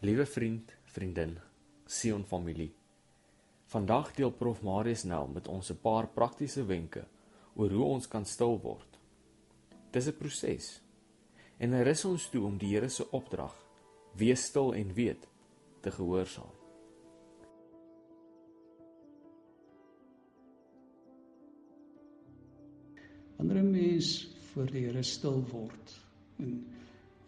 Liewe vriend, vriendin, Sion familie. Vandag deel Prof Marius Nel met ons 'n paar praktiese wenke oor hoe ons kan stil word. Dis 'n proses. En hy rus ons toe om die Here se opdrag, wees stil en weet, te gehoorsaam. Wanneer 'n mens voor die Here stil word en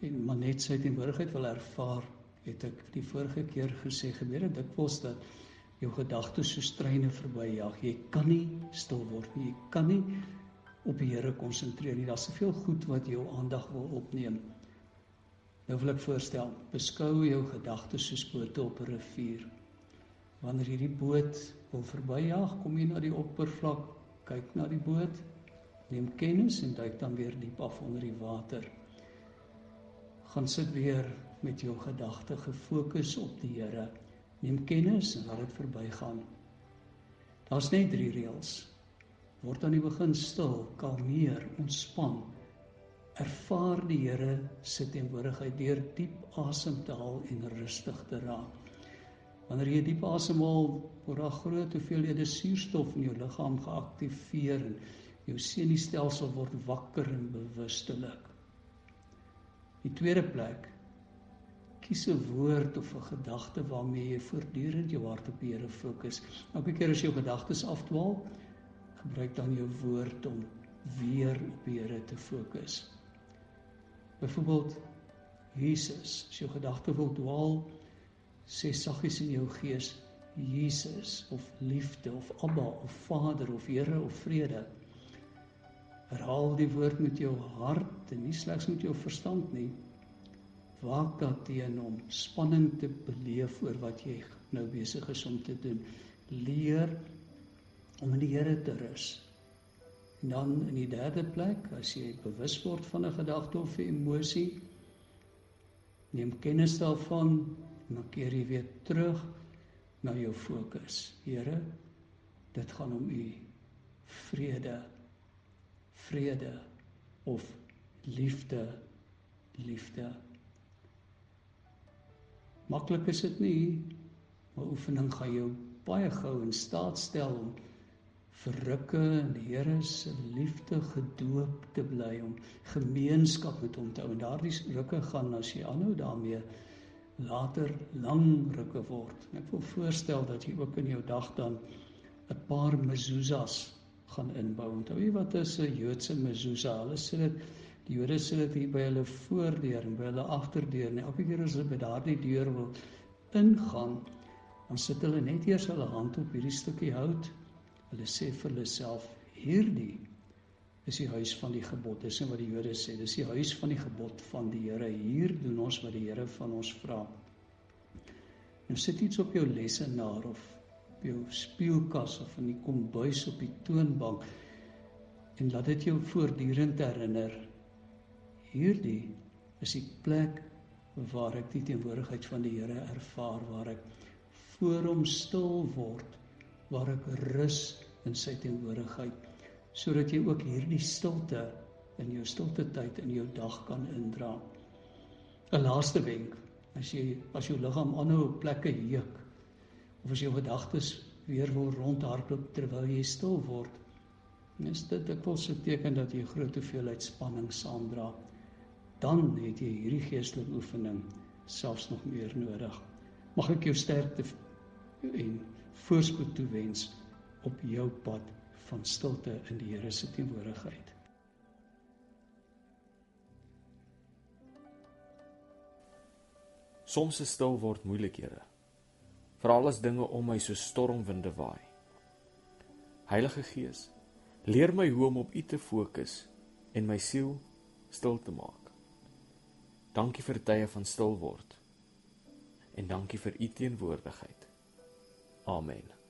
en maar net sy teenwoordigheid wil ervaar, het ek die vorige keer gesê gebeur dit dikwels dat jou gedagtes so streine verbyjag. Jy kan nie stil word nie. Jy kan nie op die Here konsentreer nie. Daar's soveel goed wat jou aandag wil opneem. Nou wil ek voorstel, beskou jou gedagtes soos bote op 'n rivier. Wanneer hierdie boot wil verbyjag, kom jy na die oppervlak, kyk na die boot, neem kennis en duik dan weer diep af onder die water. Gaan sit weer met jou gedagte gefokus op die Here. Neem kennis en laat dit verbygaan. Daar's net drie reëls. Word aan die begin stil, kalmeer, ontspan. Ervaar die Here se teenwoordigheid deur diep asem te haal en rustig te raak. Wanneer jy diep asemhaal, word daar groot hoeveelhede suurstof in jou liggaam geaktiveer en jou senuistelsel word wakker en bewustelik. Die tweede plek kies 'n woord of 'n gedagte waarmee jy voortdurend jou hart op die Here fokus. Elke keer as jou gedagtes afdwaal, gebruik dan jou woord om weer op die Here te fokus. Byvoorbeeld Jesus, as jou gedagte wil dwaal, sê saggies in jou gees Jesus of liefde of Abba of Vader of Here of vrede. Herhaal die woord met jou hart en nie slegs met jou verstand nie waak daarteen om spanning te beleef oor wat jy nou besig is om te doen. Leer om in die Here te rus. En dan in die derde plek, as jy bewus word van 'n gedagte of 'n emosie, neem kennis daarvan en dan keer jy weer terug na jou fokus. Here, dit gaan om U vrede, vrede of liefde, liefde. Maklik is dit nie, maar oefening gaan jou baie gou in staat stel om verrukke in die Here se liefde gedoop te bly om gemeenskap met hom te hou. En daardie rukke gaan as jy aanhou daarmee later lang rukke word. Ek wil voorstel dat jy ook in jou dag dan 'n paar mezuzahs gaan inbou. Onthou jy wat is 'n Joodse mezuzah? Hulle sê dit Die Jode sit dit hier by hulle voordeur en by hulle agterdeur. En elke keer as hulle by daardie deur wil ingaan, dan sit hulle net eers hulle hand op hierdie stukkie hout. Hulle sê vir hulle self: "Hierdie is die huis van die gebod." Dis wat die Jode sê. Dis die huis van die gebod van die Here. Hier doen ons wat die Here van ons vra. Nou sit iets op jou lesenaar of op jou speelkas of in die kombuis op die toonbank en laat dit jou voortdurend herinner Hierdie is die plek waar ek die teenwoordigheid van die Here ervaar, waar ek voor hom stil word, waar ek rus in sy teenwoordigheid, sodat jy ook hierdie stilte in jou stilte tyd in jou dag kan indra. 'n Laaste wenk, as jy as jou liggaam aanhou plekke juk of as jou gedagtes weer wil rondhardloop terwyl jy stil word, is dit 'n teken dat jy groot hoeveelheid spanning saamdra dan het jy hierdie geestelike oefening selfs nog meer nodig. Mag ek jou sterkte en voorspoed toewens op jou pad van stilte in die Here se teenwoordigheid. Soms is stil word moeilikhede. Veral as dinge om my so stormwinde waai. Heilige Gees, leer my hoe om op U te fokus en my siel stil te maak. Dankie vir tye van stil word. En dankie vir u teenwoordigheid. Amen.